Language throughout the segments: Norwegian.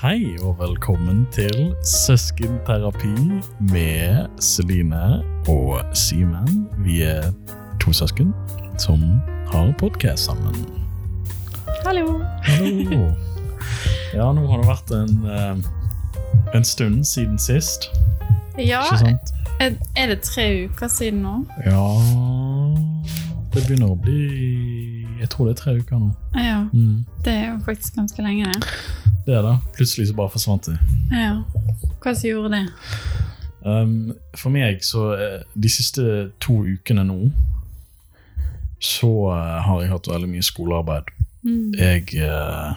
Hei og velkommen til Søskenterapi med Celine og Simen. Vi er to søsken som har podkast sammen. Hallo. Hallo. Ja, nå har det vært en, eh, en stund siden sist, Ja, er er det tre uker siden nå? Ja Det begynner å bli Jeg tror det er tre uker nå. Ja, Mm. det er jo faktisk ganske lenge, det. Det er det. Plutselig så bare forsvant det. Ja. Hva som gjorde det? Um, for meg så eh, De siste to ukene nå så eh, har jeg hatt veldig mye skolearbeid. Mm. Jeg uh,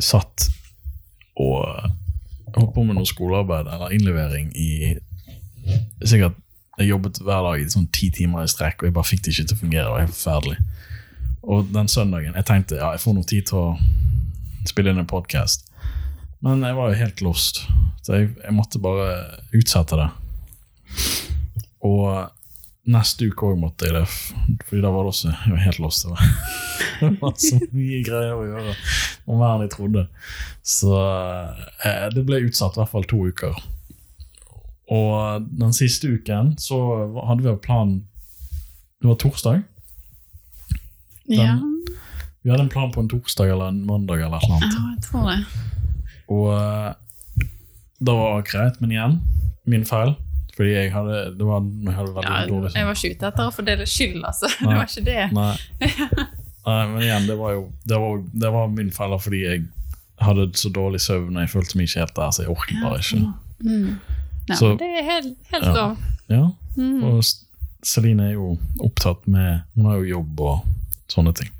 satt og holdt på med noe skolearbeid eller innlevering i sikkert Jeg jobbet hver dag i sånn ti timer i strekk, og jeg bare fikk det ikke til å fungere. Det var helt forferdelig. Og den søndagen jeg tenkte ja, jeg får noe tid til å spille inn en podkast. Men jeg var jo helt lost, så jeg, jeg måtte bare utsette det. Og neste uke òg måtte jeg det, Fordi da var det også jeg var helt lost. Det var, det var så mye greier å gjøre om mer enn jeg trodde. Så eh, det ble utsatt i hvert fall to uker. Og den siste uken så hadde vi jo plan Det var torsdag. Ja, Vi hadde en plan på en torsdag eller en mandag eller noe ja, jeg tror det. Og eh, det var greit, men igjen, min feil. Fordi jeg hadde Det var jeg hadde veldig Ja, dårlig jeg var ikke ute etter å fordele skyld, altså. Det var ikke det. Nei. Nei, men igjen, det var jo Det var, det var min feil fordi jeg hadde så dårlig søvn og jeg følte meg ikke helt der, så jeg orket bare ikke. Mm. Ja, Så- det er helt, helt Ja. lov. Ja, Mm. og Celine er jo opptatt med Hun har jo jobb og sånne ting.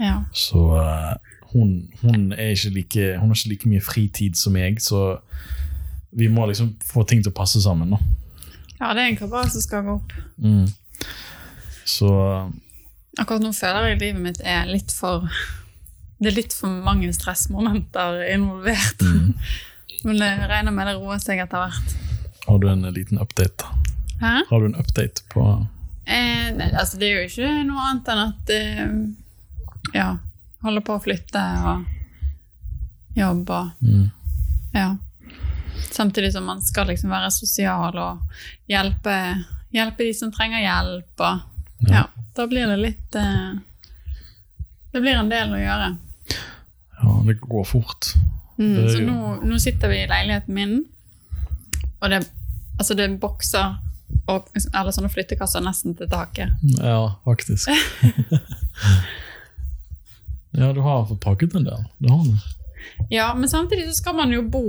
Ja. Så eh, hun, hun er ikke like Hun har ikke like mye fritid som jeg, så vi må liksom få ting til å passe sammen. da. ja, det er en kabal som skal gå opp. Mm. Så eh, Akkurat nå føler jeg livet mitt er litt for Det er litt for mange stressmomenter involvert. mm. Men jeg regner med det roer seg etter hvert. har du en liten update? Hæ? Har du en update på Eh, nei, altså det er jo ikke noe annet enn at eh, ja, holder på å flytte og jobbe og mm. ja. Samtidig som man skal liksom være sosial og hjelpe, hjelpe de som trenger hjelp. Og, Ja. ja. da blir det litt eh, Det blir en del å gjøre. Ja, det går fort. Mm, Det så nå, nå sitter vi i leiligheten min, og det, altså det er bokser og, alle sånne flyttekasser nesten til taket. Ja, faktisk. ja, du har pakket en del. Det har du. Ja, men samtidig så skal man jo bo,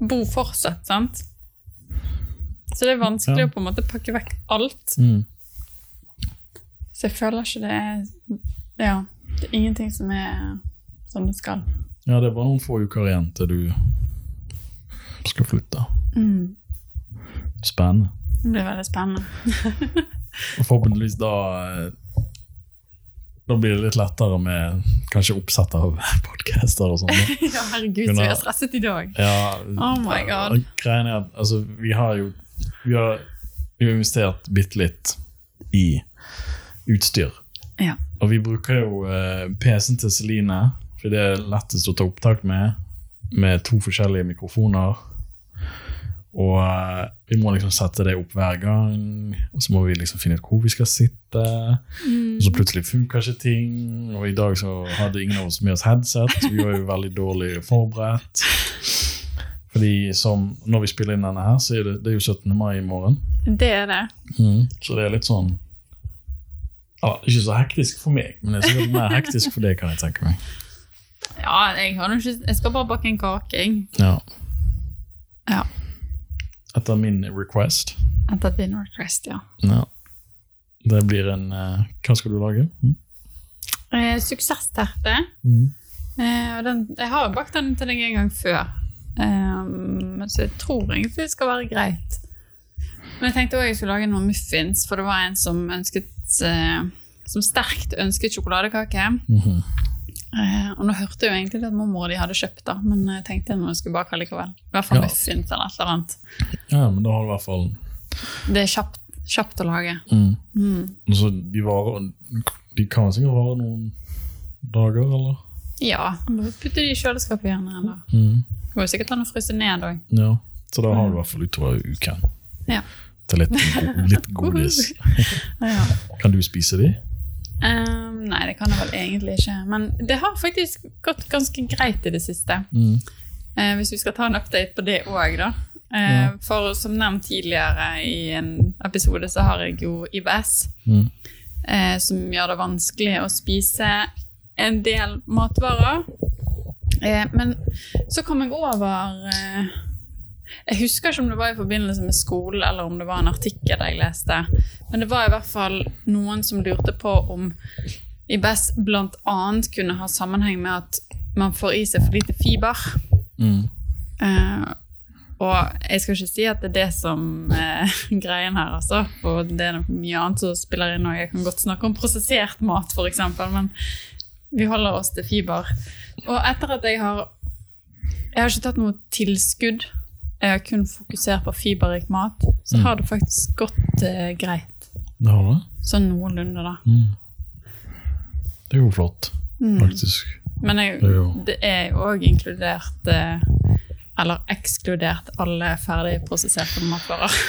bo fortsatt, sant? Så det er vanskelig Ja. å på en måte pakke vekk alt. Mm. Så jeg føler ikke det er Ja, det er ingenting som er som det skal. Ja, det er bare noen få uker igjen til du skal flytte. Mm. Spennende. Det blir veldig spennende. Forhåpentligvis da eh, Da blir det litt lettere med kanskje oppsett av podcaster og sånn. ja, herregud, så vi har stresset i dag. Ja, Oh my God. Greien er at altså, vi har jo vi har, vi har investert bitte litt i utstyr. Ja. Og vi bruker jo eh, PC-en til Celine, for det er lettest å ta opptak med, med to forskjellige mikrofoner. Og eh, vi må liksom sette det opp hver gang, og så må vi liksom finne ut hvor vi skal sitte. Og så plutselig funker ikke ting, og i dag så hadde ingen av oss med oss headset. så Vi var jo veldig dårlig forberedt. Fordi som, når vi spiller inn denne her, så er det, det er jo 17. mai i morgen. Det er det. Så det er litt sånn ja, Ikke så hektisk for meg, men det er sikkert mer hektisk for deg, kan jeg tenke meg. Ja, jeg, har ikke, jeg skal bare bake en kake, jeg. Ja. Ja. Etter min request. Etter din request, ja. Ja. Det blir en eh, Hva skal du lage? Mm. Eh, Suksessterte. Mm. Eh, den, jeg har jo bakt den til deg en gang før, um, så jeg tror egentlig det skal være greit. Men jeg tenkte også jeg skulle lage noen muffins, for det var en som ønsket eh, som sterkt ønsket sjokoladekake. Mhm. Eh, og nå hørte jeg jo egentlig at mormor og de hadde kjøpt da, men jeg tenkte nå skulle jeg bake likevel. I hvert fall Ja. muffins eller et eller annet. Ja, men da har du i hvert fall Det er kjapt, kjapt å lage. mm. Mm. Altså, de varer De kan sikkert vare noen dager, eller? Ja, da putter de i kjøleskapet gjerne. Eller. Mm. Det går jo sikkert an å fryse ned òg. Ja. Så da har du i hvert fall utover uken Ja. til litt, litt godis. Ja. Kan du spise de? Ehm, nei, det kan jeg vel egentlig ikke. Men det har faktisk gått ganske greit i det siste. Mm. Eh, hvis vi skal ta en update på det òg, da. Eh, Ja. For som nevnt tidligere i en episode, så har jeg jo IBS, Mm. eh, som gjør det vanskelig å spise en del matvarer. Eh, men så kom jeg over eh, Jeg husker ikke om det var i forbindelse med skole, eller om det var en artikkel jeg leste. Men det var i hvert fall noen som lurte på om IBS bl.a. kunne ha sammenheng med at man får i seg for lite fiber. Mm. Eh, og jeg skal ikke si at det er det som er greien her, altså. Og det er noe mye annet som spiller inn, og jeg kan godt snakke om prosessert mat, f.eks., men vi holder oss til fiber. Og etter at jeg har Jeg har ikke tatt noe tilskudd, jeg har kun fokusert på fiberrik mat, så Mm. har det faktisk gått eh, greit. Det har det? Sånn noenlunde, da. Mm. Det er jo flott, Mm. faktisk. Men jeg, Det er jo òg inkludert eh, Eller ekskludert alle ferdigprosesserte matvarer.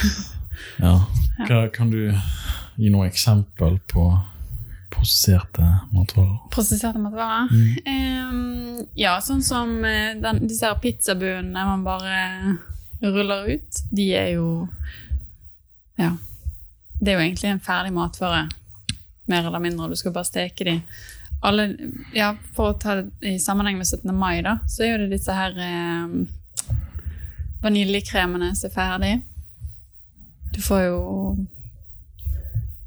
Ja. Hva, kan du gi noe eksempel på prosesserte matvarer? Prosesserte matvarer? Mm. Um, ja, sånn som eh, den, disse her pizzabuene man bare ruller ut. De er jo Ja. Det er jo egentlig en ferdig matvare, mer eller mindre. Du skal bare steke de. Alle, ja, for å ta det i sammenheng med 17. mai, da, så er jo det disse her eh, vaniljekremene som er ferdig. Du får jo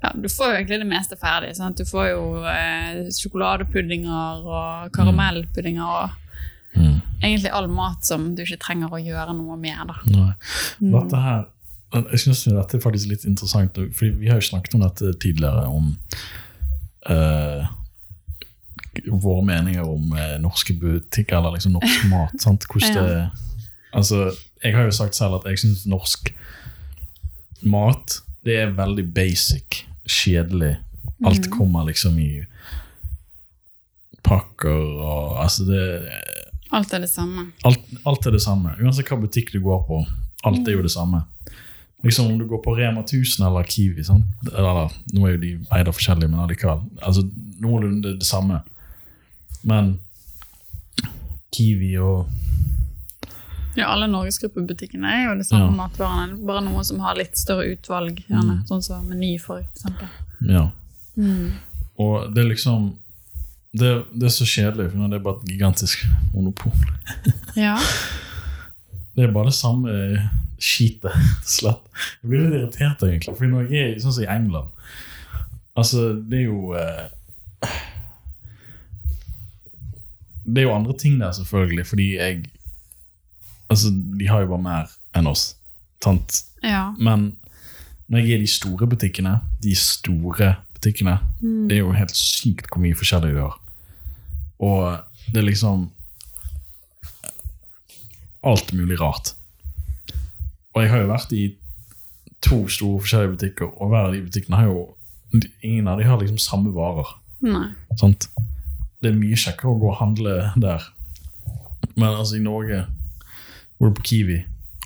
ja, du får jo egentlig det meste ferdig. Sant? Du får jo eh, sjokoladepuddinger og karamellpuddinger og Mm. egentlig all mat som du ikke trenger å gjøre noe med. Da. Nei. Mm. Dette her Jeg synes dette er faktisk litt interessant, Fordi vi har jo snakket om dette tidligere, om uh, våre meninger om uh, norske butikker, eller liksom norsk mat. sant? Hvordan det, altså, jeg har jo sagt selv at jeg syns norsk mat det er veldig basic, kjedelig. Alt Mm. kommer liksom i pakker og Altså, det Alt er det samme. alt, alt er det samme. Uansett hva butikk du går på. Alt er jo det samme. Liksom Om du går på Rema 1000 eller Kiwi sant? Eller, Nå er jo de eid av forskjellige, men allikevel. Altså, Noenlunde det samme. Men Kiwi og Ja, alle Norgesgruppebutikkene er jo det samme Ja. matvarene. Bare noen som har litt større utvalg, gjerne. Mm. Sånn som Meny, for eksempel. Ja. Mm. Og det er liksom det, det er så kjedelig, for det er bare et gigantisk monopol. Ja. Det er bare det samme skitet. Slett. Jeg blir litt irritert, egentlig. For når jeg er sånn som i England Altså, det er jo eh, Det er jo andre ting der, selvfølgelig, fordi jeg Altså, de har jo bare mer enn oss. Tant. ja. Men når jeg er i de store butikkene, de store butikkene, Mm. det er jo helt sykt hvor mye forskjellig de har. Og det er liksom alt mulig rart. Og jeg har jo vært i to store forskjellige butikker, og hver av de butikkene har jo Ingen av de har liksom samme varer. Nei. Sant? Det er mye kjekkere å gå og handle der. Men altså, i Norge går du på Kiwi,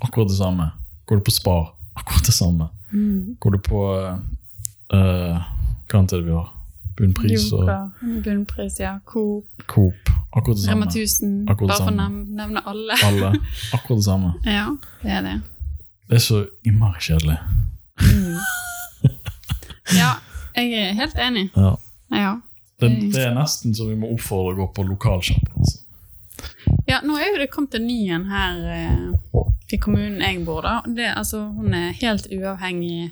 akkurat det samme. Går du på Spar, akkurat det samme. Mm. Går du på uh, Hva annet er det vi har? Bunnpris og Bunnpris, ja. Coop, Coop. Akkurat det Rema samme. 1000. Bare for å nevne alle. Alle. Akkurat det samme. Ja, det er det. Det er så innmari kjedelig. Ja, jeg er helt enig. Ja. Ja. Det, det er nesten så vi må oppfordre å gå på lokalsjapp. Altså. Ja, nå er jo det kommet en ny en her eh, i kommunen jeg bor da. Det, altså, hun er helt uavhengig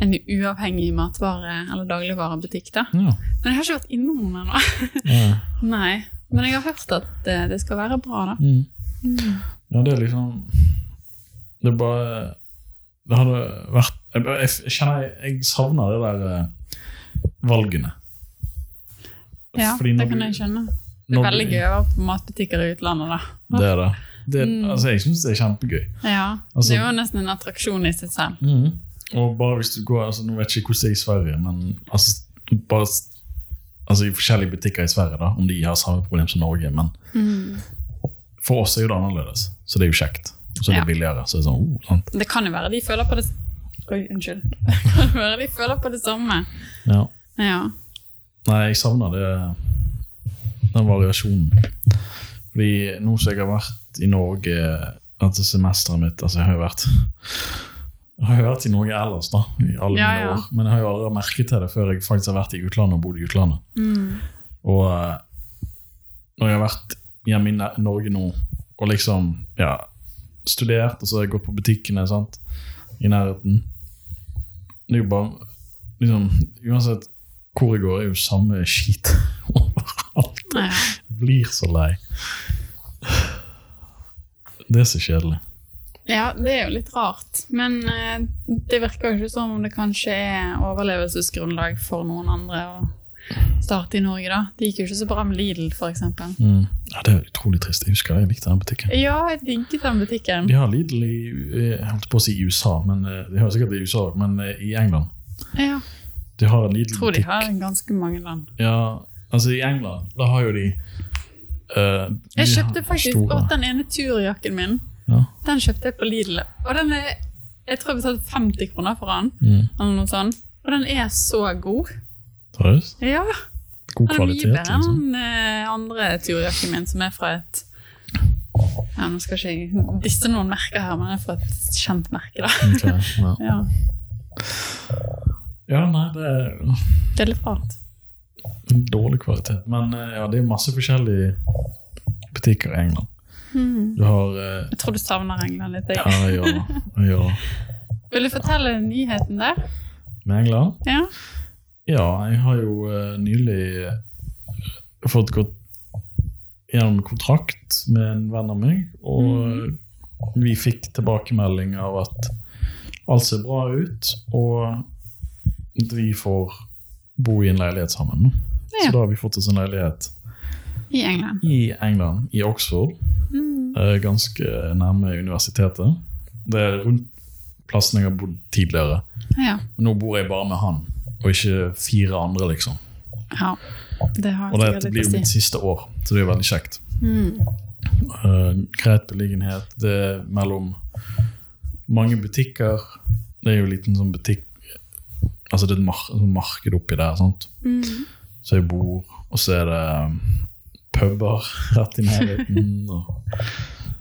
en uavhengig matvare- eller dagligvarebutikk. da. Ja. Men jeg har ikke vært innom den ennå. Ja. Nei, men jeg har hørt at det, det skal være bra, da. Mm. ja, det er liksom Det er bare Det hadde vært Jeg, jeg kjenner jeg, jeg savner det der eh, valgene. Ja, det kan jeg skjønne. Det er veldig gøy å være på matbutikker i utlandet, da. Det er det. det Mm. altså, jeg syns det er kjempegøy. Ja, Altså- Det er jo nesten en attraksjon i seg selv. Og bare hvis du går altså, Nå vet jeg ikke hvordan det er i Sverige, men altså, bare Altså i forskjellige butikker i Sverige, da, om de har samme problem som Norge. Men for oss er jo det annerledes, så det er jo kjekt. Så er det Ja. billigere. så det er sånn, oh? Det kan jo være de føler på det Oi, unnskyld. Det kan jo være de føler på det samme. Ja. Ja. Nei, jeg savner det, den variasjonen. Fordi nå som jeg har vært i Norge dette semesteret mitt altså Jeg har jo vært jeg har jo vært i Norge ellers, da, i alle Ja, mine ja. år. Men jeg har jo aldri merket til det før jeg faktisk har vært i utlandet og bodd i utlandet. Og eh, når jeg har vært hjemme i Norge nå og liksom ja, studert, og så har jeg gått på butikkene sant, i nærheten Det er jo bare liksom, Uansett hvor jeg går, er jo samme skit overalt. ja. Jeg blir så lei. Det er så kjedelig. Ja, det er jo litt rart. Men eh, det virker jo ikke som om det kanskje er overlevelsesgrunnlag for noen andre å starte i Norge, da. Det gikk jo ikke så bra med Lidl, f.eks. Mm. Ja, det er utrolig trist. Jeg husker jeg likte den butikken. Ja, jeg digget den butikken. De har Lidl i jeg holdt på å si i USA, men eh, de har sikkert det i USA, men eh, i England. Ja, De har en jeg tror de har ganske mange land. Ja, altså i England, da har jo de Uh, Jeg kjøpte faktisk store- den ene turjakken min. Ja. Den kjøpte jeg på Lidl. Og den er Jeg tror jeg betalte 50 kroner for den. Mm. Og den er så god. Seriøst? Ja, God den er mye bedre enn liksom. den eh, andre turjakken min, som er fra et ja, Nå skal ikke jeg disse noen merker her, men jeg er fra et kjent merke, da. Okay, ja. Ja, ja, nei, det er det er litt rart. dårlig kvalitet. Men eh, ja, det er masse forskjellige butikker i England. Mm. Du har eh, Jeg tror du savner England litt. Ja, Jeg. Ja, ja, det. Vil du fortelle nyheten der? Med England? Ja. Ja, jeg har jo uh, nylig eh, fått gått gjennom kontrakt med en venn av meg, og mm. vi fikk tilbakemelding av at alt ser bra ut, og vi får bo i en leilighet sammen. Ja. Så da har vi fått oss en leilighet I England. i England, i Oxford, Mm. eh, ganske nærme universitetet. Det er rundt plassen jeg har bodd tidligere. Ja. Nå bor jeg bare med han, og ikke fire andre, liksom. ja. Det har Og sikkert dette blir jo mitt siste år, så det er veldig kjekt. Mm. Uh, greit beliggenhet. Det er mellom mange butikker. Det er jo en liten sånn butikk Altså det er et mar marked oppi der. sant? Mm. Så jeg bor, og så er det puber rett i nærheten. og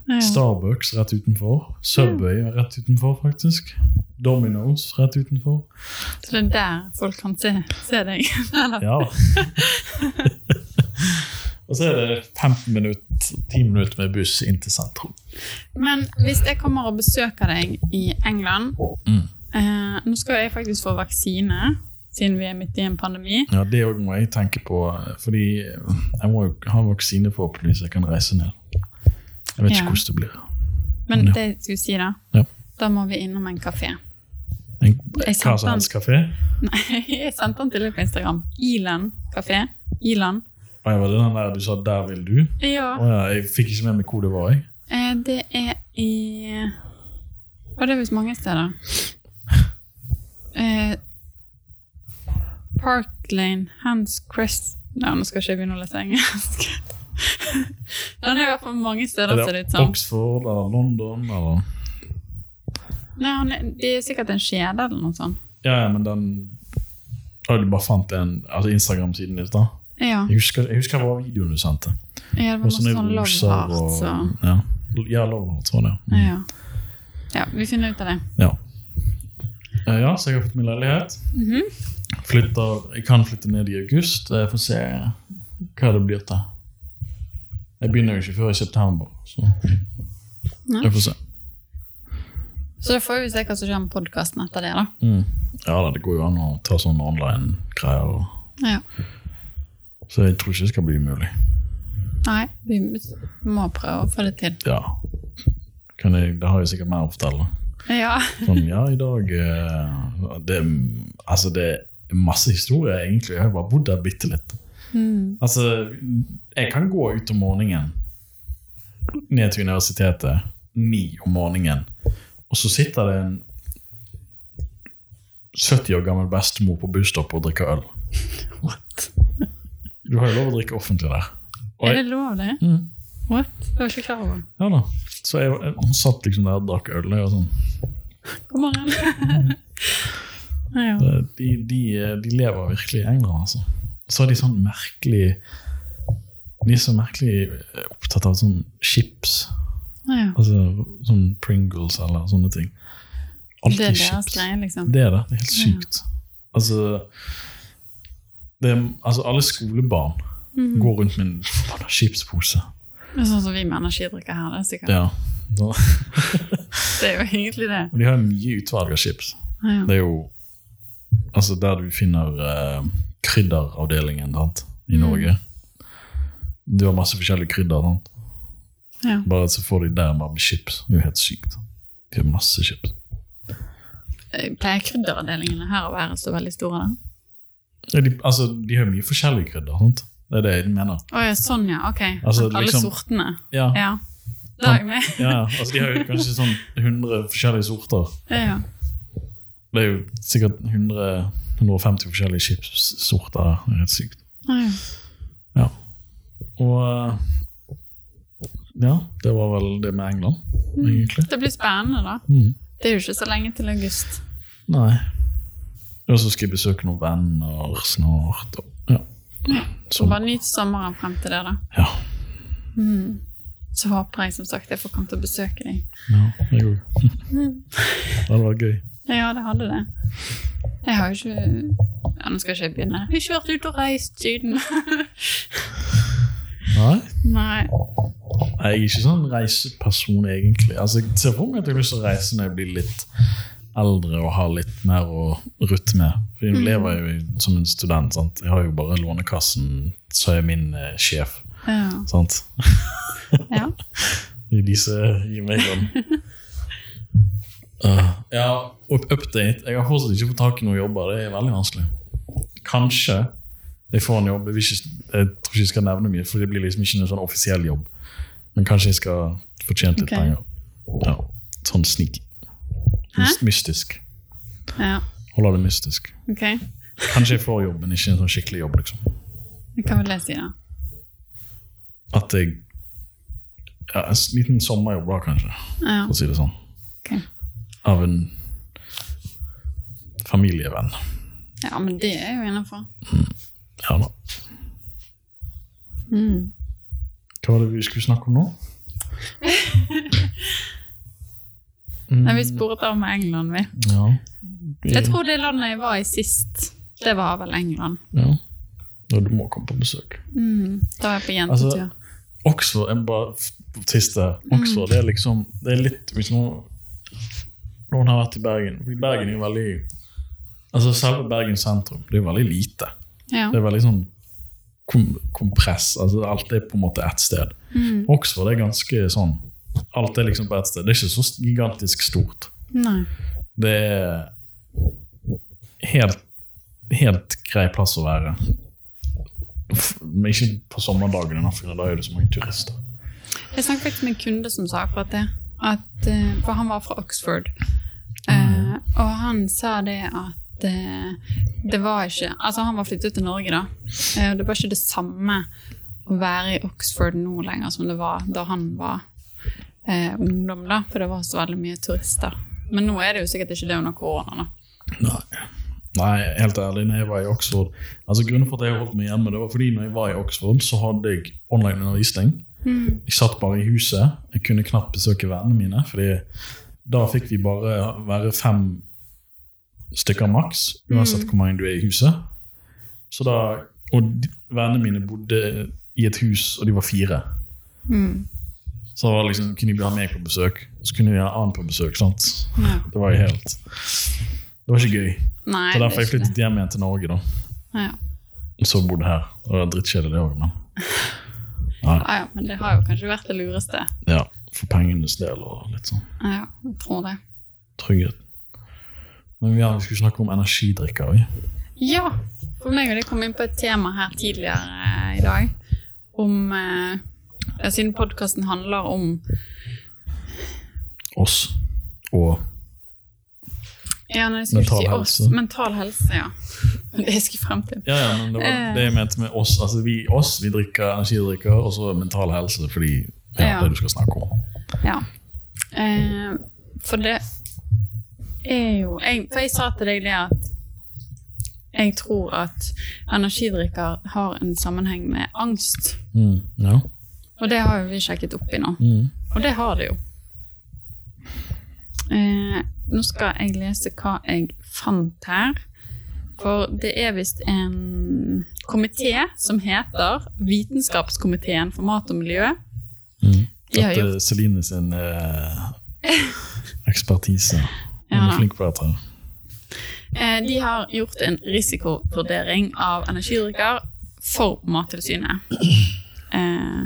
Ja. Starbucks rett utenfor. Subway er rett utenfor, faktisk. Domino's rett utenfor. Så det er der folk kan se, se deg? Ja. og så er det 15-10 minutter med buss inn til sentrum. Men hvis jeg kommer og besøker deg i England Mm. eh, Nå skal jeg faktisk få vaksine, siden vi er midt i en pandemi. Ja, Det òg må jeg tenke på, fordi jeg må jo ha vaksine forhåpentligvis jeg kan reise ned. Jeg vet ikke Ja. hvordan det blir. Men Ja. det jeg skulle si da, Ja. da må vi innom en kafé. En, hva som helst kafé? Nei, jeg sendte den til deg på Instagram. Ilan kafé. Ilan. Ah, var det den der du sa 'der vil du'? Ja. Å, ja, jeg fikk ikke med meg hvor det var. jeg. Eh, det er i Og det er visst mange steder. Eh, Park Lane, Hans Crest Nei, nå skal jeg ikke begynne å lese engelsk. Den er i hvert fall mange steder, Er det sånn. Oxford eller London eller Nei, er, det er sikkert en skjede eller noe sånt. Ja, ja, men den du bare fant en altså Instagram-siden i stad? Ja, Jeg husker, jeg husker det var videoen du sendte. ja det var masse sånn love og så. Ja, ja love hearts var det. ja. Mm. ja. ja, vi finner ut av det. Ja. Eh, ja, så jeg har fått min leilighet. Mhm. Flytter, jeg kan flytte ned i august. Jeg får se hva det blir til. Jeg begynner jo ikke før i september, så Nei. jeg får se. Så da får vi se hva som skjer med podkasten etter det, da. Mm. Ja da, det går jo an å ta sånne online-greier. Ja. Så jeg tror ikke det skal bli umulig. Nei, vi må prøve å få det til. Ja. Kan jeg, det har jeg sikkert mer å fortelle. Ja. Sånn, ja, i dag eh, det, Altså, det er masse historier, egentlig. Jeg har bare bodd der bitte litt. Mm. Altså, jeg kan gå ut om morgenen ned til universitetet ni om morgenen, og så sitter det en 70 år gammel bestemor på busstoppet og drikker øl. What? Du har jo lov å drikke offentlig der. Og Er det lov, det? mm, What? Det var ikke klar over. ja da. Så jeg, jeg, hun satt liksom der og drakk øl. Og sånn. God morgen. De, de, de lever virkelig i England, altså. Så er de sånn merkelig De er så merkelig opptatt av sånn chips. ja. Altså sånn Pringles eller sånne ting. Det er Alltid chips. greie, liksom. Det er det. Det er helt sykt. Altså, det er, altså Alle skolebarn Mhm. går rundt med en chipspose. Sånn som vi med energidrikker her. Det er sikkert. Ja. Det er jo egentlig det. og de har mye utvalg av chips. Ja. Det er jo altså der du finner eh, krydderavdelingen sant? i Mm. Norge. Du har masse forskjellige krydder. Sant? Ja. Bare så får de der med chips. Det er jo helt sykt. De har masse chips. Eh, Pleier krydderavdelingene her å være så veldig store? da? Ja, de, altså, de har mye forskjellige krydder. Sant? Det er det jeg mener. Oh, ja, sånn ja. Ok. Altså, Alle liksom- sortene. Ja, Ja. Da er jeg med. ja, altså De har jo kanskje sånn 100 forskjellige sorter. Ja, ja. Det er jo sikkert 100, 150 forskjellige chipssorter. Det er helt sykt. Ja. Og eh, Ja, det var vel det med England, egentlig. Det blir spennende, da. Mm. Det er jo ikke så lenge til august. Nei. Og så skal jeg besøke noen venner snart. Og, ja. Så bare nyt sommeren frem til det, da. ja. Så håper jeg som sagt jeg får komme til å besøke deg. ja jeg òg. det hadde vært gøy. Ja, det hadde det. Jeg har jo ikke ja, Nå skal jeg ikke begynne. Jeg har ikke vært ute og reist siden. Nei. Nei. Jeg er ikke sånn reiseperson, egentlig. Altså, Jeg ser for meg at jeg har lyst til å reise når jeg blir litt eldre og har litt mer å rutte med. For jeg lever jo som en student. sant? Jeg har jo bare Lånekassen, så er jeg min eh, sjef. Ja. sant? ja. Det er de som gir meg sånn Uh, Ja, update. Jeg har fortsatt ikke fått tak i noen jobber. Det er veldig vanskelig. Kanskje jeg får en jobb. Jeg, ikke, jeg tror ikke jeg skal nevne mye, for det blir liksom ikke en sånn offisiell jobb. Men kanskje jeg skal få tjent litt okay. penger. Ja, sånn snik. Hæ? Mystisk. ja. Holder det mystisk. Ok. Kanskje jeg får jobb, men ikke en sånn skikkelig jobb. liksom. Hva vil jeg si, da? At jeg ja, En liten sommerjobb, da, kanskje, Ja. for å si det sånn. ok. Av en familievenn. ja, men det er jo innafor. Ja da. Mm. Hva var det vi skulle snakke om nå? Nei, vi sporet av med England, vi. Ja. Jeg tror det landet jeg var i sist, det var vel England. ja. Og du må komme på besøk. Mm. Da er jeg på Altså, jentetur. Oxford jeg bare siste. Oxford det er liksom Det er litt Hvis noen, noen har vært i Bergen Bergen er jo veldig Altså Selve Bergen sentrum det er jo veldig lite. ja. Det er veldig sånn kom, kompress. Altså Alt er på en måte ett sted. Mm. Oxford er ganske sånn Alt er liksom på ett sted. Det er ikke så gigantisk stort. Nei. Det er helt, helt grei plass å være. Men ikke på sommerdagene, da, for da er det så mange turister. Jeg snakket faktisk med en kunde som sa akkurat det. At, eh, for han var fra Oxford. Eh, og han sa det at eh, det var ikke Altså, han var flyttet til Norge, da. Eh, det var ikke det samme å være i Oxford nå lenger som det var da han var eh, ungdom, da. For det var så veldig mye turister. Men nå er det jo sikkert ikke det under korona, da. Nei. Nei, helt ærlig, når jeg var i Oxford altså Grunnen for at jeg holdt meg hjemme, det var fordi når jeg var i Oxford, så hadde jeg online-undervisning. Jeg satt bare i huset. Jeg kunne knapt besøke vennene mine, Fordi da fikk vi bare være fem stykker maks, uansett hvor mange du er i huset. Så da, Og vennene mine bodde i et hus, og de var fire. Mm. Så da var liksom, kunne de ha meg på besøk, og så kunne de ha annen på besøk. sant? Ja. Det var jo helt Det var ikke gøy. Nei, Så det er derfor jeg flyttet hjem igjen til Norge, da. Ja. Så bodde her. Det var drittkjedelig, det òg, men Ja, ja, men det har jo kanskje vært det lureste. ja, for pengenes del og litt sånn Ja, jeg tror det. trygghet. Men ja, vi skulle snakke om energidrikker. Vi. Ja, for meg og det kom inn på et tema her tidligere eh, i dag. Om eh, Siden podkasten handler om Oss og Ja, Mental si oss. helse. Mental helse, ja. Det jeg skulle frem til. Ja, ja, men det var Eh. det jeg mente med oss. Altså vi, oss, vi drikker energidrikker, og så mental helse, fordi ja, Ja. det du skal snakke om. Ja. Eh, for det er jo jeg, For jeg sa til deg det at jeg tror at energidrikker har en sammenheng med angst. Mm, ja. Og det har jo vi sjekket opp i nå. Mm. Og det har det jo. Eh, nå skal jeg lese hva jeg fant her. For det er visst en komité som heter Vitenskapskomiteen for mat og miljø. Mm. Dette er Celine sin eh, ekspertise. Hun er flink på dette. Eh, de har gjort en risikovurdering av energidrikker for Mattilsynet. Eh,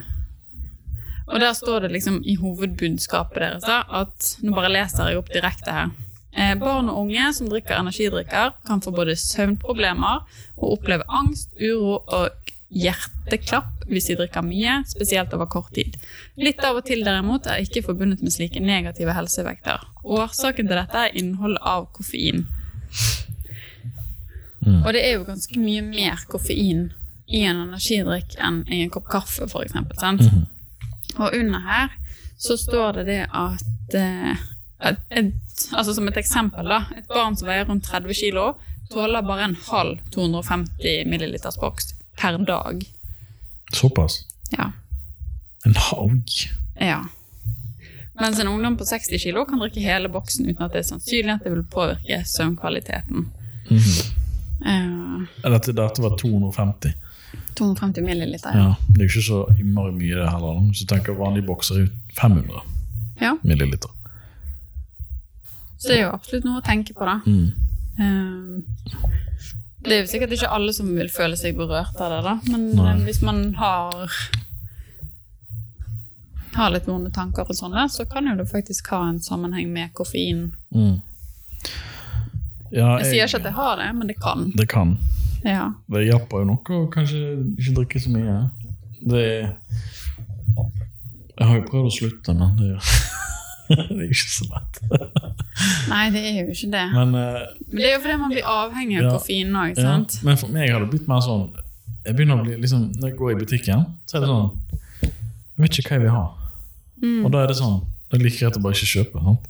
og der står det liksom i hovedbudskapet deres at Nå bare leser jeg opp direkte her. Eh, barn og unge som drikker energidrikker, kan få både søvnproblemer og oppleve angst, uro og hjerteklapp hvis de drikker mye, spesielt over kort tid. Litt av og til derimot er ikke forbundet med slike negative helseeffekter. Årsaken til dette er innholdet av koffein. Mm. Og det er jo ganske mye mer koffein i en energidrikk enn i en kopp kaffe, eksempel. Mhm. Og under her så står det det at eh, et, et, altså Som et eksempel, da. Et barn som veier rundt 30 kg, tåler bare en halv 250 milliliters boks per dag. Såpass. Ja. En haug. ja. Mens en ungdom på 60 kg kan drikke hele boksen uten at det er sannsynlig at det vil påvirke søvnkvaliteten. Mhm. uh, Dette, dette var 250. 250 milliliter, ja. Ja, det er jo ikke så innmari mye det heller. Hvis du tenker vanlige bokser er 500 ja. milliliter. Så det er jo absolutt noe å tenke på, da. Mm. Eh, det er jo sikkert ikke alle som vil føle seg berørt av det, da. Men Nei. eh, hvis man har har litt vonde tanker og sånn, så kan jo det faktisk ha en sammenheng med koffein. Mm. Ja, Jeg sier ikke at det har det, men det kan. Det kan. Ja. Det hjelper jo nok å kanskje ikke drikke så mye. Det Jeg har jo prøvd å slutte, men det, det er ikke så lett. Nei, det er jo ikke det. Men, uh, Men det er jo fordi man blir avhengig av Ja. koffeinen òg, ja, men for meg har det blitt mer sånn Jeg begynner å bli liksom Når jeg går i butikken, så er det sånn Jeg vet ikke hva jeg vil ha. Mm. Og da er det sånn Det er like greit å bare ikke kjøpe. Sant?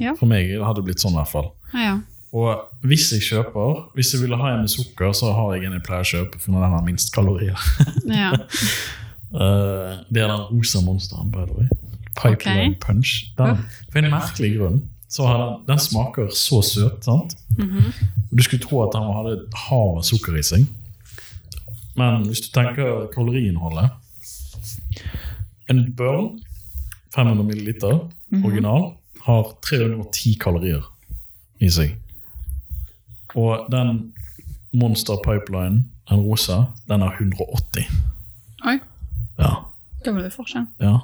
Ja. For meg har det blitt sånn, i hvert fall. Ja. Og hvis jeg kjøper Hvis jeg ville ha en med sukker, så har jeg en jeg pleier å kjøpe, for den har minst kalorier. ja. uh, det er den rosa monsteren, by the way. Pipeline okay. Punch. Den, for en merkelig grunn så den, den smaker så søt. sant? Mhm. Og Du skulle tro at den hadde et hav av sukker i seg. Men hvis du tenker kaloriinnholdet En Burn 500 milliliter, original, har 310 kalorier i seg. Og den Monster Pipeline, den rosa, den har 180. Oi, Ja. det var det forskjell. Ja.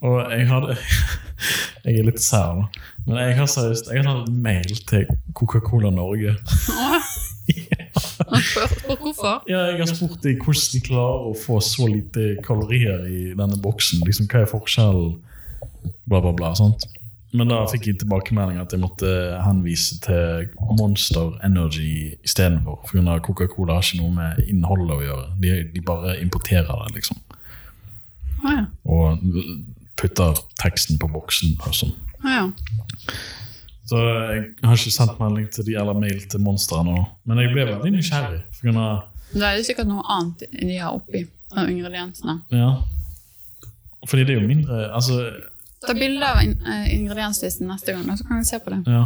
Og jeg hadde Jeg er litt sær, nå, Men jeg har seriøst Jeg har sendt mail til Coca-Cola Norge. Hvorfor. Ja, jeg har spurt dem hvordan de klarer å få så lite kalorier i denne boksen. Liksom, Hva er forskjellen? Bla, bla, bla. sant? Men da fikk jeg tilbakemelding at jeg måtte henvise til Monster Energy istedenfor. For Coca-Cola har ikke noe med innholdet å gjøre. De, de bare importerer det, liksom. Ah, ja. Og putter teksten på boksen. og sånn. Ja. Så jeg har ikke sendt melding til de eller mail til monstrene. Men jeg ble veldig nysgjerrig. For av, Da er det sikkert noe annet de har oppi av ingrediensene. ja. Fordi det er jo mindre Altså, Ta bilde av in eh, ingredienslisten neste gang, så kan vi se på det. ja.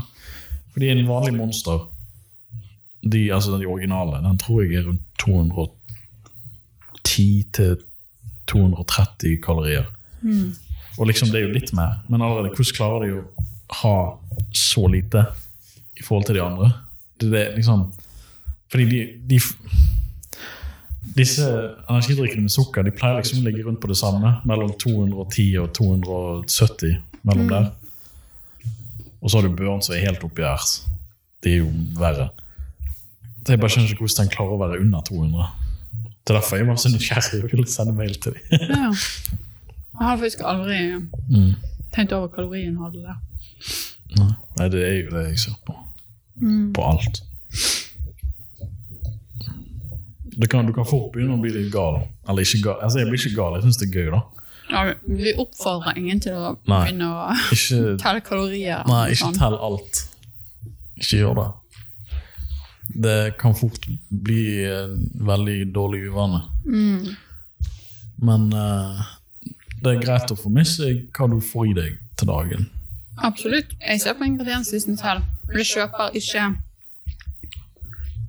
Fordi en vanlig Monster, de, altså de originale, den tror jeg er rundt 210 til 230 kalorier. Og liksom det er jo litt mer, men allerede hvordan klarer de å ha så lite i forhold til de andre? Det, det liksom Fordi de, de Disse energidrikkene med sukker de pleier liksom å ligge rundt på det samme. Mellom 210 og 270. mellom der. Og så har du Børn som er helt oppi her. Det er jo verre. Så Jeg bare skjønner ikke hvordan den klarer å være under 200. Det er derfor jeg var så nysgjerrig og ville sende mail til dem. Ja. Jeg har faktisk aldri Mm. tenkt over kaloriinnholdet der. Nei. Det er jo det jeg ser på. På alt. Kan, du kan fort begynne å bli litt gal. Eller ikke gal. Altså, jeg blir ikke gal, jeg syns det er gøy, da. Ja, vi oppfordrer ingen til å Nei. begynne å Ikke, telle kalorier. nei, ikke sånn. tell alt. Ikke gjør det. Det kan fort bli en veldig dårlig uvane. Men eh, det er greit å få med seg hva du får i deg til dagen. Absolutt. Jeg ser på ingredienslisten selv. Jeg kjøper ikke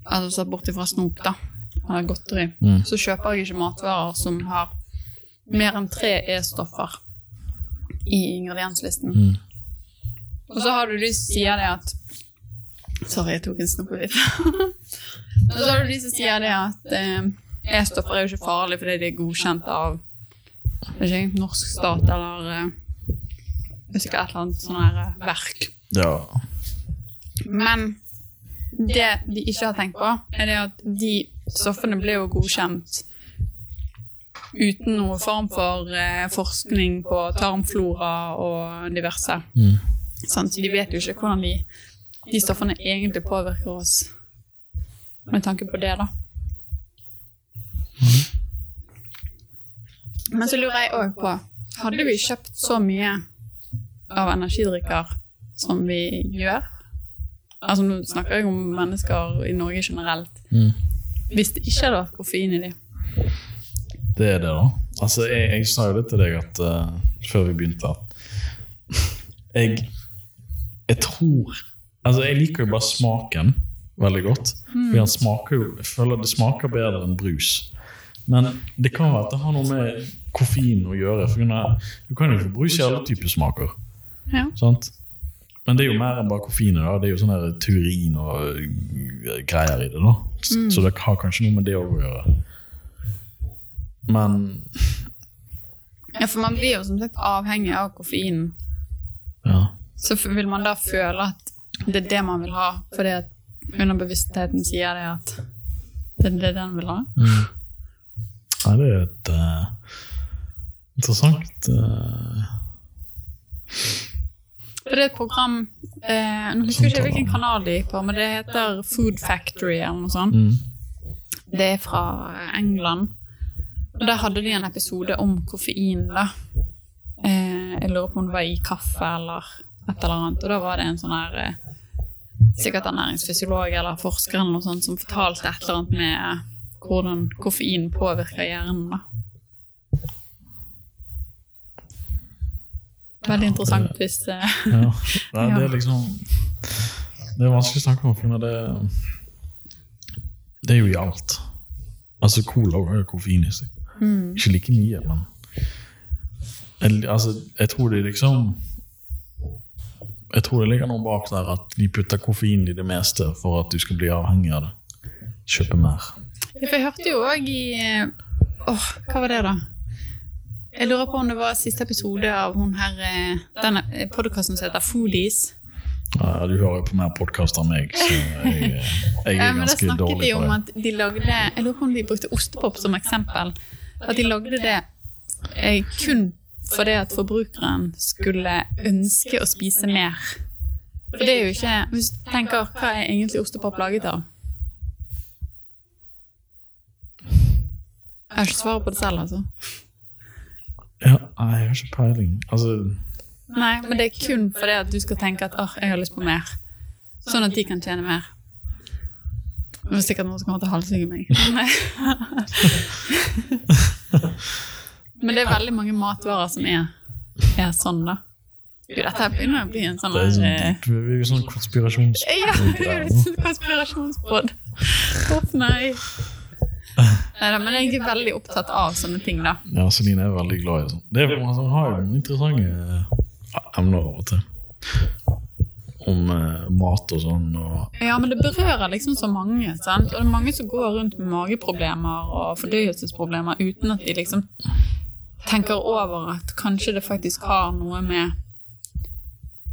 Altså sett bort ifra snop, da, eller godteri, Mm. så kjøper jeg ikke matvarer som har mer enn tre E-stoffer i ingredienslisten. Mm. Og så har du de som sier det at Sorry, jeg tok en snoppebit. Og så har du de som sier det at eh, E-stoffer er jo ikke farlig fordi de er godkjent av ikke, norsk stat eller eh, sikkert et eller annet sånn her eh, verk. Ja. Men det de ikke har tenkt på, er det at de stoffene ble jo godkjent uten noen form for eh, forskning på tarmflora og diverse. Mm. Sånn, Så de vet jo ikke hvordan de, de stoffene egentlig påvirker oss med tanke på det, da. Men så lurer jeg òg på Hadde vi kjøpt så mye av energidrikker som vi gjør? Altså Nå snakker jeg om mennesker i Norge generelt. Mm. Hvis det ikke hadde vært koffein i dem. Det er det, da. Altså, jeg, jeg sa jo det til deg at, uh, før vi begynte at jeg, jeg tror Altså, jeg liker jo bare smaken veldig godt. For han smaker jo Jeg føler det smaker bedre enn brus. Men det kan være at det har noe med koffein å gjøre. For du kan jo ikke bruke alle typer smaker. Ja. Sant? Men det er jo mer enn bare koffein. Da. Det er jo sånn turin og øh, greier i det. da Mm. Så det har kanskje noe med det å gjøre. Men ja, for man blir jo som sagt avhengig av koffeinen. ja. Så vil man da føle at det er det man vil ha, fordi at underbevisstheten sier det at det er det den vil ha. Nei, det er jo et uh, interessant uh, det er et program eh, Nå husker jeg ikke hvilken kanal de gikk på, men det heter Food Factory eller noe sånt. mm, Det er fra England. Og der hadde de en episode om koffein, da. Eh, jeg lurer på om det var i kaffe eller et eller annet. Og da var det en sånn her eh, Sikkert en næringsfysiolog eller forsker eller noe sånt som fortalte et eller annet med hvordan koffein påvirker hjernen, da. Veldig interessant hvis eh, ja. Nei, det er liksom Det er vanskelig å snakke om, for det Det er jo i alt. Altså, cola har jo koffein i seg. Ikke like mye, men jeg, altså, jeg tror det liksom Jeg tror det ligger noe bak der at de putter koffein i det meste for at du skal bli avhengig av det. Kjøpe mer. For jeg hørte jo òg i Åh, oh, hva var det, da? Jeg lurer på om det var siste episode av hun her eh, denne podkasten som heter Foodies. Ja, du hører jo på mer podkast enn meg, så jeg, jeg Ja, er men Da ganske snakket dårlig de om det. at de lagde Jeg lurer på om de brukte ostepop som eksempel. At de lagde det eh, kun fordi at forbrukeren skulle ønske å spise mer. For det er jo ikke Hvis du tenker, hva er egentlig ostepop laget av? Jeg har ikke svaret på det selv, altså. Ja, jeg har ikke peiling. Altså, Nei, men det er kun fordi at du skal tenke at oh, jeg har lyst på mer. Sånn at de kan tjene mer. Det er sikkert noen som kommer til å halshugge meg. Men det er veldig mange matvarer som er, er sånn, da. Gud, dette begynner å bli en sånn det er her, eh, sånn, vi er sånn konspirasjons... Ja, jo konspirasjonspodd. Uff, nei. Neida, men jeg er veldig opptatt av sånne ting, da. Ja, Celine er veldig glad i sånn. Det er, altså, hun har jo noen interessante emner av og til. Om eh, mat og sånn. Og, Ja, men det berører liksom så mange. Sant? Og det er mange som går rundt med mageproblemer og fordøyelsesproblemer uten at de liksom tenker over at kanskje det faktisk har noe med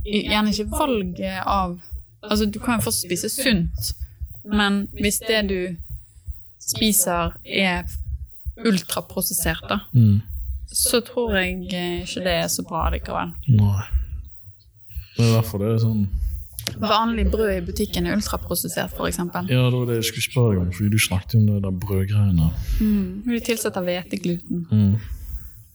Gjerne ikke valget av Altså, du kan jo fortsatt spise sunt, men hvis det du spiser, er ultraprosessert, da, mm, så tror jeg ikke det er så bra likevel. nei. Det er derfor det er sånn Vanlig brød i butikken er ultraprosessert, f.eks. Ja, det var det jeg skulle spørre deg om, fordi du snakket om det der brødgreiene. Mm. De tilsetter hvetegluten. Mm.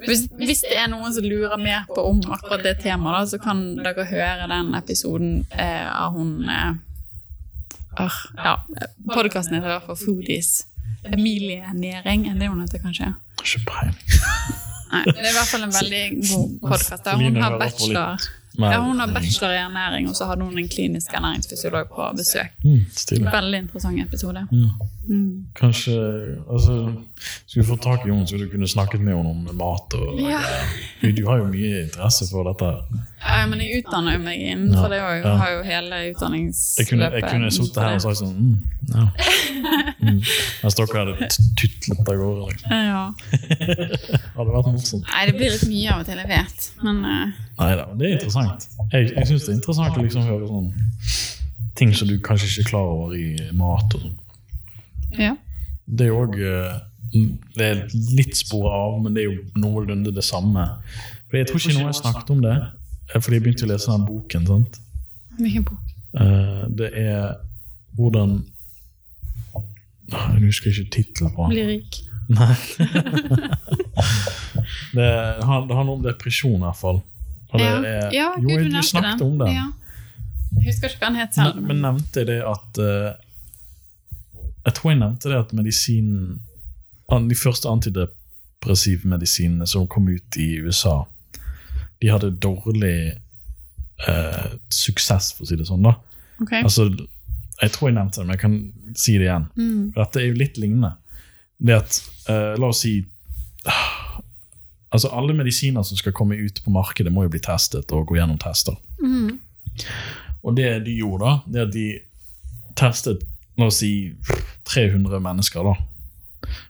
Hvis, hvis det er noen som lurer mer på om akkurat det temaet, da, så kan dere høre den episoden eh, av hun eh, øh, Ja, podkasten heter i hvert fall Foodies. Emilie Næring, er det hun heter, kanskje? Ikke peiling. Nei, det er i hvert fall en veldig god podkast. Hun har bachelor ja, hun har bachelor i ernæring, og så hadde hun en klinisk ernæringsfysiolog på besøk. Mm. Veldig interessant episode. Ja. Mm. Kanskje altså, Skulle du få tak i henne, så du kunne snakket med henne om mat. og Ja. Du, du har jo mye interesse for dette. Ja, men jeg utdanner jo meg innenfor for det, og jeg ja. har jo hele Jeg utdanningsløpet. kunne, jeg kunne sittet her og sagt sånn mm, ja. mm. Mens dere hadde tutlet av gårde. Liksom. Ja. Hadde vært morsomt. Nei, det blir litt mye av og til, jeg vet. Men uh... Nei da, det er interessant. Jeg, jeg syns det er interessant å liksom høre sånn ting som du kanskje ikke er klar over i mat. og sånn. Ja. Det er òg Det er litt spor av, men det er jo noenlunde det samme. For Jeg tror ikke noen har snakket om det, eh, fordi jeg begynte å lese den boken. sant? Hvilken bok? Eh, Det er hvordan Ah, Jeg husker ikke tittelen på den. Bli rik. Nei. det, det handler om depresjon, i hvert fall. Det Ja, er, ja jo, du du snakket den. om det. Ja. Jeg husker ikke hva den het selv. Men, men nevnte jeg det at eh, Jeg tror jeg nevnte det at medisinen De første antidepressive medisinene som kom ut i USA, de hadde dårlig eh, suksess, for å si det sånn. da Okay. Altså, Jeg tror jeg nevnte det, men jeg kan si det igjen. Mm. Dette er jo litt lignende. Det at, eh, La oss si Altså Alle medisiner som skal komme ut på markedet, må jo bli testet og gå gjennom tester. Mm. Og det de gjorde, da, det at de testet la oss si 300 mennesker. da.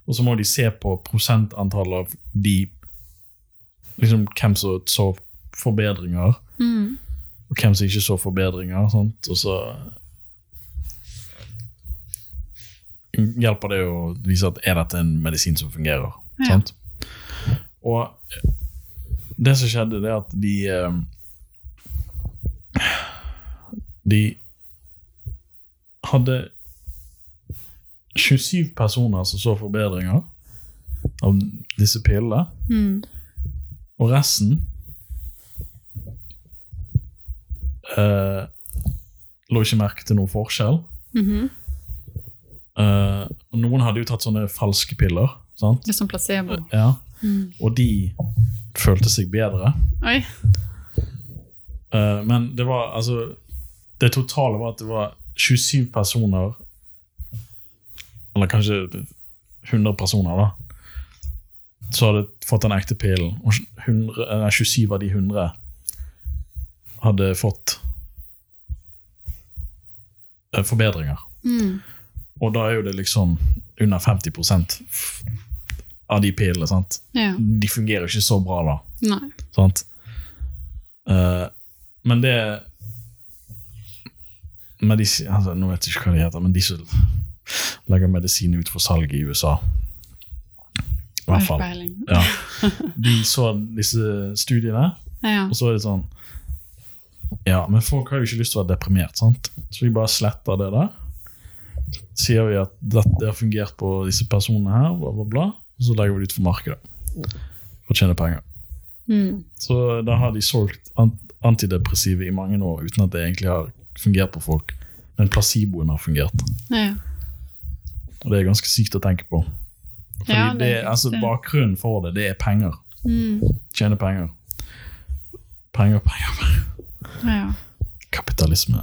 Og så må de se på prosentantallet av de liksom Hvem som så forbedringer, Mm. og hvem som ikke så forbedringer. Sant? Og så hjelper det å vise at er dette en medisin som fungerer. Ja. Og det som skjedde, det er at de eh, De hadde 27 personer som så forbedringer av disse pillene, Mm. og resten eh, lå ikke merke til noen forskjell. Mhm. Eh, og noen hadde jo tatt sånne falske piller, sant? Det er som placebo. Ja. Mm. og de følte seg bedre. Oi. Eh, men det var altså Det totale var at det var 27 personer Eller kanskje 100 personer, da. så hadde fått den ekte pillen. Og 100, 27 av de 100 hadde fått eh, forbedringer. Mm. Og da er jo det liksom under 50 f- av de pillene. sant? Ja. De fungerer jo ikke så bra, da. Nei. Sant? Uh, men det Medis altså, Nå vet jeg ikke hva de heter, men de som legger medisin ut for salg i USA I hvert fall. Ja. De så disse studiene, Ja. og så er det sånn Ja, men folk har jo ikke lyst til å være deprimert, sant? så vi bare sletter det der. Sier vi at dette har fungert på disse personene her, bla, bla, bla, og så legger vi det ut for markedet. For å tjene penger. Mm. Så da har de solgt antidepressive i mange år uten at det egentlig har fungert på folk. Men placeboen har fungert. Ja. Og det er ganske sykt å tenke på. Fordi Ja, det, det altså, bakgrunnen for det, det er penger. Mm. Tjene penger. Penger, penger, penger. ja. Kapitalisme.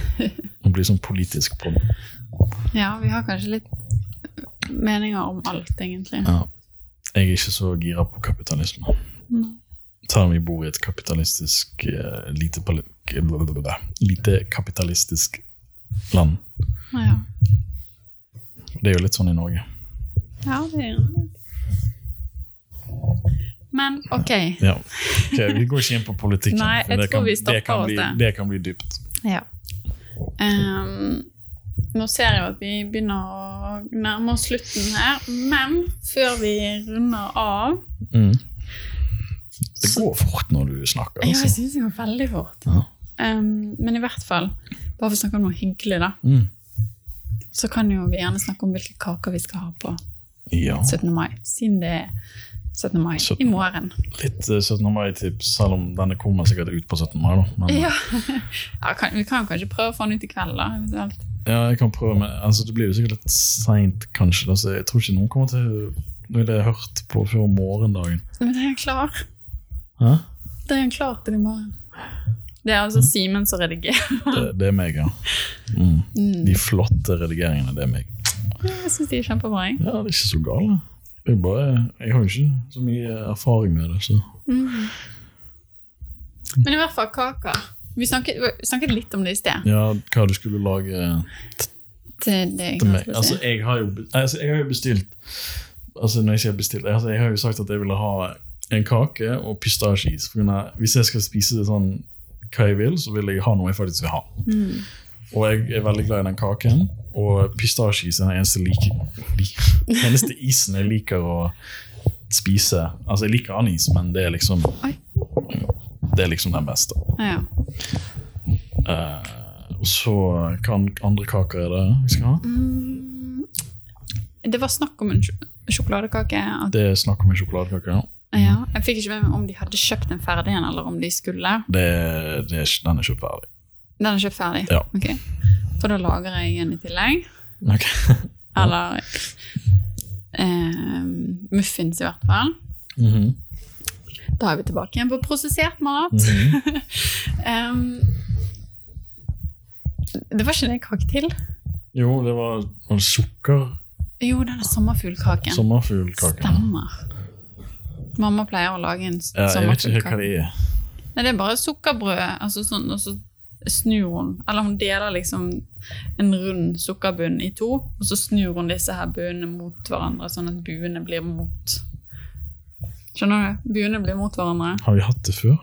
Å bli sånn politisk på det. Ja, vi har kanskje litt meninger om alt, egentlig. Ja. Jeg er ikke så gira på kapitalisme. Nei. Selv om vi bor i et kapitalistisk eh, lite, lite kapitalistisk land. Ja. Det er jo litt sånn i Norge. ja, det er det. Men ok. Ja. okay vi går ikke inn på politikken. Nei, jeg det tror kan, vi det, stopper kan oss bli, der. det kan bli dypt. Ja. Um, nå ser jeg at vi begynner å nærme oss slutten her, men før vi runder av Mm. Det går fort når du snakker. Ja, jeg Altså. syns det går veldig fort. Ja. Um, men i hvert fall, bare for å snakke om noe hyggelig, da, Mm. Så kan jo vi gjerne snakke om hvilke kaker vi skal ha på Ja. 17. mai, siden det er 17. mai 17. i morgen. Litt eh, 17. mai-tips, selv om denne kommer sikkert ut på 17. mai. da. Men, Ja, ja kan, Vi kan kanskje prøve å få den ut i kveld, da. eventuelt. ja, jeg kan prøve med, altså Det blir jo sikkert litt seint, kanskje. Da, så jeg tror ikke noen kommer til Nå ville jeg hørt på før morgendagen. Men det er klar. Hæ? Det er klar til i morgen. Det er altså Simen som redigerer. Det, det er meg, ja. Mm. Mm. De flotte redigeringene, det er meg. Jeg syns de er kjempebra. jeg. Ja, det er ikke så gale. Jeg, bare, jeg har ikke så mye erfaring med det. så... Mm. Men i hvert fall kaker. Vi snakket, vi snakket litt om det i sted. Ja, hva du skulle lage Til deg. til meg. Altså, jeg har jo, altså, jeg har bestilt Altså, når jeg sier bestilt altså, Jeg har jo sagt at jeg ville ha en kake og pistasjeis. Hvis jeg skal spise det sånn hva jeg vil, så vil jeg ha noe jeg faktisk vil ha. Mm. Og jeg er veldig glad i den kaken. Og pistasjeis er den eneste, like, li, eneste isen jeg liker å spise. Altså, jeg liker anis, men det er liksom Oi. Det er liksom den beste. Ja. Uh, og så hva andre kaker er det vi skal ha? Mm. Det var snakk om en sjokoladekake. Det er snakk om en sjokoladekake. Ja. Ja, jeg fikk ikke med meg om de hadde kjøpt den ferdig igjen, eller om de skulle. Det, det er, den er kjøpt ferdig. Den er kjøpt ferdig? Ja. Ok. For da lager jeg en i tillegg. Ok. Eller eh, muffins, i hvert fall. Mhm. Da er vi tilbake igjen på prosessert mat. Mhm. um, det var ikke det kake til? Jo, det var, var det sukker. Jo, denne sommerfuglkaken. Sommerfuglkaken. Stemmer. Mamma pleier å lage en sommerkake. Ja. Nei, det er bare sukkerbrød, altså sånn, og så snur hun, eller hun deler liksom en rund sukkerbunn i to, og så snur hun disse her buene mot hverandre, sånn at buene blir mot Skjønner du? Buene blir mot hverandre. Har vi hatt det før?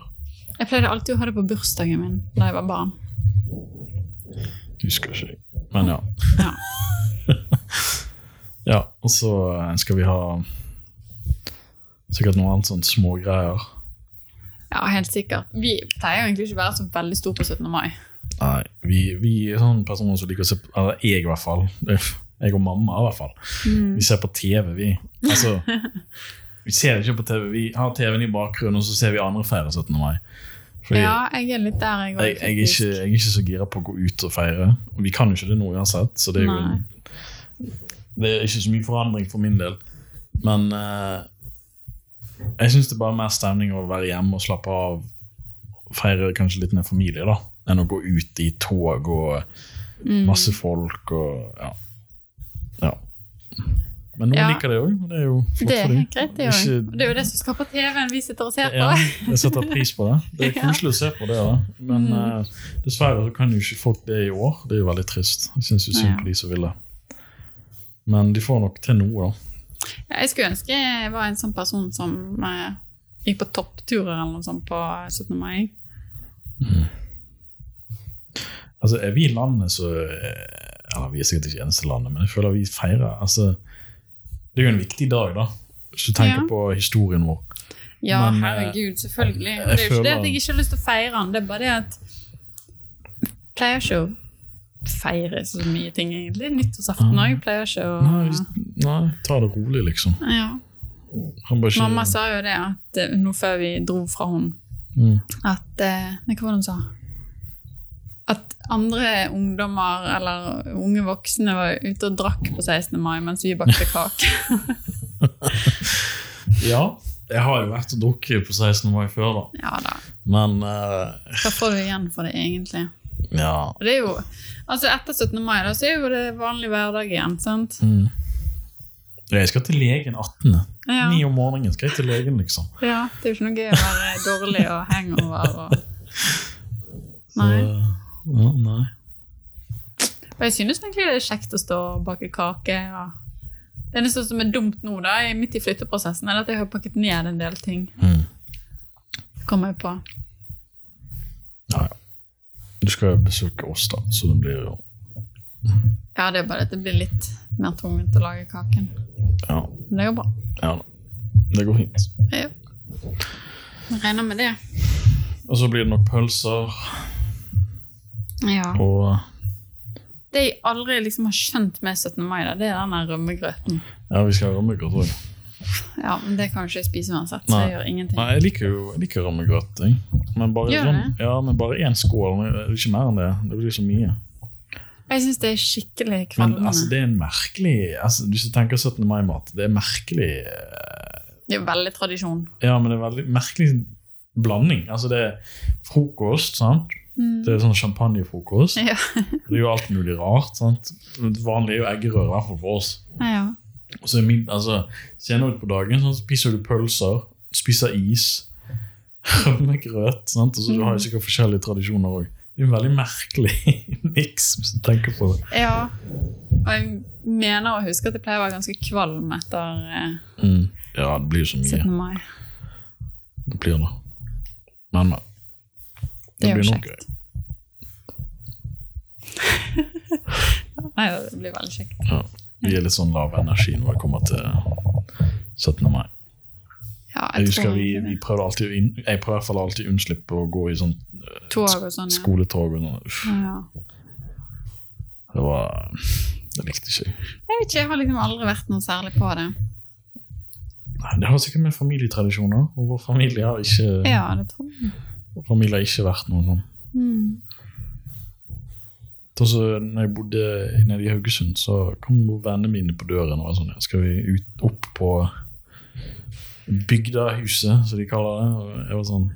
Jeg pleide alltid å ha det på bursdagen min da jeg var barn. Husker ikke jeg. Men ja. Ja. ja. Og så eh, skal vi ha sikkert noe annet sånn smågreier. ja, helt sikkert. Vi pleier egentlig ikke å være så veldig store på 17. mai. Nei, vi, vi er sånne personer som liker å se på Eller jeg, i hvert fall. Jeg og mamma, i hvert fall. Vi ser på TV, vi. Altså, vi ser ikke på TV. Vi har TV-en i bakgrunnen, og så ser vi andre feire 17. mai. Fordi Ja, jeg er litt der, jeg òg. jeg, jeg, jeg er ikke så gira på å gå ut og feire. Og vi kan jo ikke det nå uansett, så det er jo en, det er ikke så mye forandring for min del. Men eh, jeg syns det er bare mer stemning å være hjemme og slappe av. Feire kanskje litt med familie, da, enn å gå ut i tog og masse folk og ja. ja. Men noen Ja. liker det òg, og det er jo flott Det er for dem. greit, det. Ikke- Det er jo det som skal på TV-en vi sitter og ser på. ja, jeg setter pris på det. Det er koselig å se på det. da. Men Mm. uh, dessverre så kan jo ikke folk det i år. Det er jo veldig trist. Jeg syns synd på de som vil det. Men de får nok til noe, da. Jeg skulle ønske jeg var en sånn person som eh, gikk på toppturer eller noe sånt på 17. mai. Altså, Er vi landet så eh, Eller vi er sikkert ikke eneste landet, men jeg føler vi feirer altså, Det er jo en viktig dag, da. Hvis du tenker Ja. på historien vår. Ja, Men, eh, herregud, selvfølgelig. Jeg, jeg det er jo ikke det at jeg ikke har lyst til å feire den, det er bare det at jeg pleier ikke å feire så mye ting, egentlig. Nyttårsaften òg pleier ikke å Nei, nei, ta det rolig, liksom. ja. Ikke, Mamma sa jo det at eh, nå før vi dro fra henne, mm. at eh, Nei, hva var det hun sa? At andre ungdommer eller unge voksne var ute og drakk på 16. mai mens vi bakte kake. Ja, jeg har jo vært og drukket på 16. mai før, da. ja da. Men uh... Hva får du igjen for det, egentlig? Ja det er jo, altså Etter 17. mai da, så er jo det vanlig hverdag igjen. sant? mm. Jeg skal til legen 18. Ja. 9 om morgenen skal jeg til legen, liksom. Ja, Det er jo ikke noe gøy å være dårlig og hangover. Og... Så, Nei. ja, nei. Og jeg synes egentlig det er kjekt å stå og bake kake. og Det eneste som er dumt nå, da, midt i flytteprosessen, er at jeg har pakket ned en del ting. Mm. Kommer jeg på. Ja, ja. Du skal jo besøke oss, da, så det blir jo Ja, det er bare at det blir litt mer tungt å lage kaken. Ja, Men det går bra. ja da. Det går fint. Ja. Jeg regner med det. Og så blir det nok pølser. Ja. Og Det jeg aldri liksom har skjønt med 17. mai, da, det er den der rømmegrøten. ja, vi skal ha rømmegrøt òg. Ja, men det kan du ikke jeg spise uansett, så Nei. jeg gjør ingenting. Nei, jeg liker jo jeg liker rømmegrøt. jeg. Men bare Gjør sånn, ja, men bare én skål. men Ikke mer enn det. Det blir så mye. Jeg syns det er skikkelig Men kvalmende. altså, det er en merkelig altså, Hvis du tenker 17. mai-mat, det er merkelig eh, det er jo veldig tradisjon. Ja, men det er veldig merkelig blanding. Altså, det er frokost, sant? Det er sånn champagnefrokost. Ja. Det er jo alt mulig rart. sant? Vanlig er jo eggerøre, i hvert fall for oss. ja. Og så er altså, Senere ut på dagen så spiser du pølser, spiser is, rømmegrøt. sant? Og så du har sikkert forskjellige tradisjoner òg. Det er en veldig merkelig miks, hvis du tenker på det. ja. Og jeg mener å huske at jeg pleier å være ganske kvalm etter eh, Mm. Ja, det blir så mye. 17. mai. Det blir det. Men, men. Det det blir nok kjekt. Nei, det blir veldig kjekt. Ja, vi er litt sånn lav energi når det kommer til 17. mai. Ja, Jeg husker vi, vi prøvde alltid inn, Jeg prøver i hvert fall alltid å unnslippe å gå i sånn eh, Tog og sånn, ja. skoletog. Og noe. Uff, Ja. det var Det likte ikke jeg. Jeg vet ikke, jeg har liksom aldri vært noe særlig på det. Nei, Det har sikkert med familietradisjoner, og vår familie har ikke, Ja, det tror jeg. vår familie har ikke vært noe sånn. Mm. Så så, når jeg bodde nede i Haugesund, så kom vennene mine på døren og var sånn Skal vi ut, opp på Bygdahuset, som de kaller det? Og jeg var sånn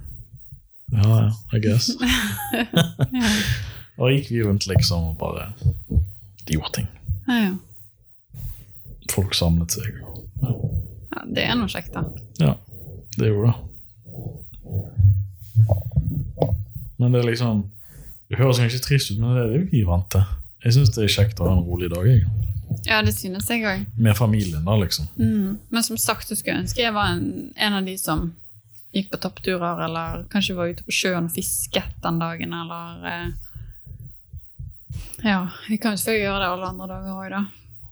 Ja, ja, I guess. Ja. Og da gikk vi rundt liksom og bare De gjorde ting. Ja, ja. Folk samlet seg. ja, det er noe kjekt, da. Ja, det gjorde det. Men det er liksom Det høres kanskje trist ut, men det er det vi vant til. Jeg syns det er kjekt å ha en rolig dag. Jeg. Ja, det synes jeg òg. Med familien, da, liksom. Mm. Men som sagt, du skulle ønske jeg var en, en av de som gikk på toppturer, eller kanskje var ute på sjøen og fisket den dagen, eller eh, Ja, vi kan jo selvfølgelig gjøre det alle andre dager òg, da.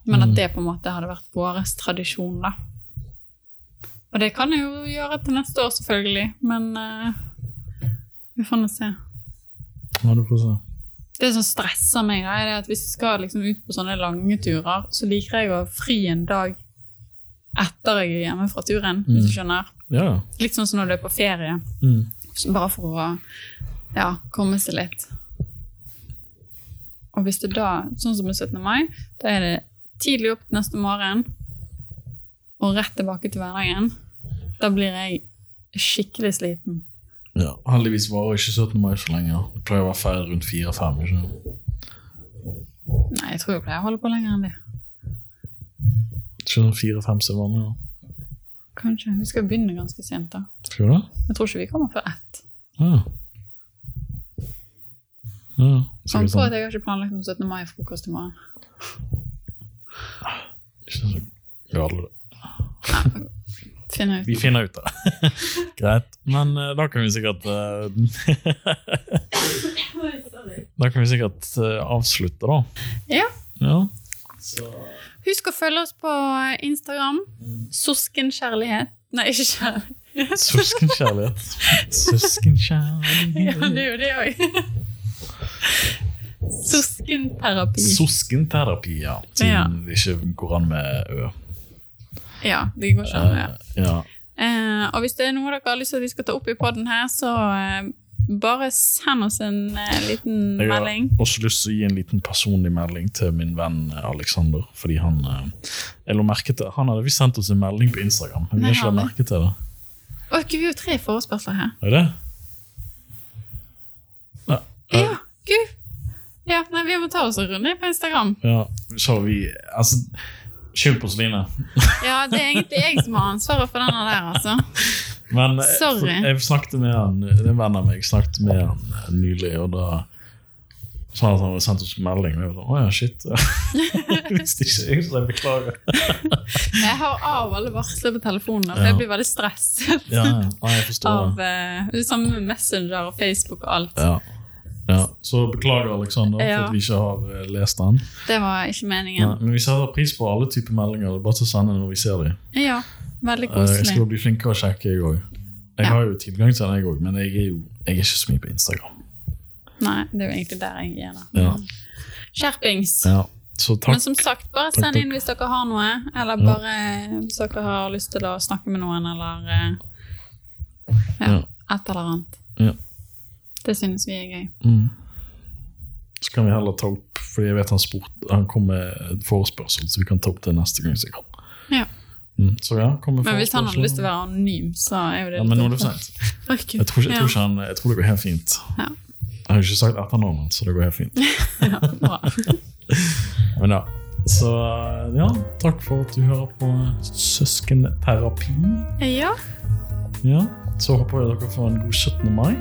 Men at Mm. det på en måte hadde vært vår tradisjon, da. Og det kan jeg jo gjøre til neste år, selvfølgelig, men eh, vi får nå se. Ja, du får se. Det som stresser meg, er at hvis jeg skal liksom ut på sånne lange turer, så liker jeg å fri en dag etter jeg er hjemme fra turen, hvis du skjønner. Ja. Litt sånn som når du er på ferie, Mm. bare for å ja, komme seg litt. Og hvis det da, sånn som med 17. mai, da er det tidlig opp neste morgen og rett tilbake til hverdagen. Da blir jeg skikkelig sliten. Ja. Heldigvis varer ikke 17. mai så lenge. da. Det pleier å være ferdig rundt 4-5. ikke sant? Nei, jeg tror jeg pleier å holde på lenger enn det. Ikke sånn 4-5 som vanlig. da. Kanskje. Vi skal begynne ganske sent, da. Skal vi det? Jeg tror ikke vi kommer før ett. Ja. Ja, sikkert på at sånn. jeg har ikke planlagt noen 17. mai-frokost i morgen. Ikke så gal, Finner ut. Vi finner ut av det. Greit. Men uh, da kan vi sikkert uh, Da kan vi sikkert uh, avslutte, da. Ja. Ja. Husk å følge oss på Instagram. Soskenkjærlighet. Nei, ikke kjærlighet. Søskenkjærlighet. Søskenkjærlighet Ja, det er jo det òg. Soskenterapi. Soskenterapi, ja. Siden det ikke går an med ø. Ja, det går an. Ja. Eh, ja. Eh, og hvis det er noe dere har lyst til at vi skal ta opp i poden her, så eh, bare send oss en eh, liten Jeg har også lyst til å gi en liten personlig melding til min venn Aleksander. Alexander. Fordi han eh, Jeg la merke til Han hadde visst sendt oss en melding på Instagram. Men vi har ikke har merke til det. Gud, vi har jo tre forespørsler her. Er det? Ja. Ja, gud. Ja, nei, vi må ta oss en runde på Instagram. ja. Så vi Altså, skyld på Celine. Ja, det er egentlig jeg som har ansvaret for denne der, altså. Men eh, Sorry. jeg snakket med han Det er en venn av meg. Snakket med han eh, nylig, og da sa han at han hadde sendt oss melding. Og jeg var sånn, å ja, shit. Jeg visste ikke, jeg, så jeg beklager. Jeg har av alle varsler på telefonen, for Ja. jeg blir veldig stresset Ja, ja. Jeg forstår av det. Sammen det samme med Messenger og Facebook og alt. Ja. Ja. Så beklager, Alexander, for at vi ikke har eh, lest den. Det var ikke Ja, men vi setter pris på alle typer meldinger. Det er bare til å sende når vi ser dem. Ja, veldig koselig. Jeg skal bli flinkere å sjekke, jeg òg. Jeg Ja. har jo tilgang til den, jeg òg, men jeg er jo jeg er ikke så mye på Instagram. Nei, det er jo egentlig der jeg er, da. Ja. Skjerpings! Ja. Så takk. Men som sagt, bare send inn hvis dere har noe, eller Ja. bare hvis dere har lyst til å snakke med noen, eller eh, ja, Ja. et eller annet. Ja. Det synes vi er gøy. Mm. Så kan vi heller ta opp, fordi jeg vet han spurt, han kom med forespørsel, så vi kan ta opp det neste gang. sikkert. Ja. Mm. Så ja, kom med Men hvis han hadde lyst til å være anonym, så er jo det Ja, men nå er det for sent. Jeg tror, ikke, jeg, tror ikke han, jeg tror det går helt fint. Ja. Jeg har ikke sagt etternavnet, så det går helt fint. Ja, bra. Men ja, så ja, takk for at du hører på Søskenterapi. ja. Ja, så håper jeg dere får en god 17. mai.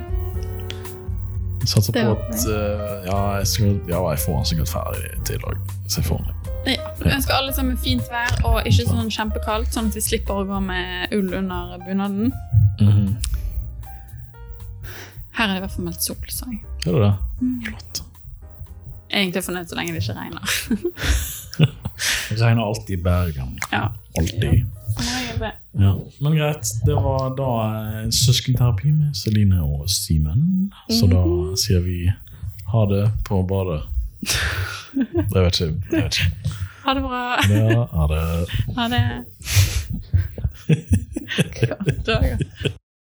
Jeg satser på at uh, ja, jeg skal, ja, jeg får den sikkert ferdig til i dag. Se for meg. ja. Vi ønsker alle sammen fint vær, og ikke sånn kjempekaldt, sånn at vi slipper å gå med ull under bunaden. Mhm. Her er det i hvert fall meldt sol, sa jeg. Er det det? Mm. Flott. Jeg er egentlig fornøyd så lenge det ikke regner. Det regner alltid i Bergen. Ja. Alltid. Ja. Men greit, det var da eh, søskenterapi med Celine og Simen. Så da Mhm. sier vi ha det på badet. Det vet ikke. Jeg vet ikke. Ha det bra. Ja, ha det. Ha det. God dager.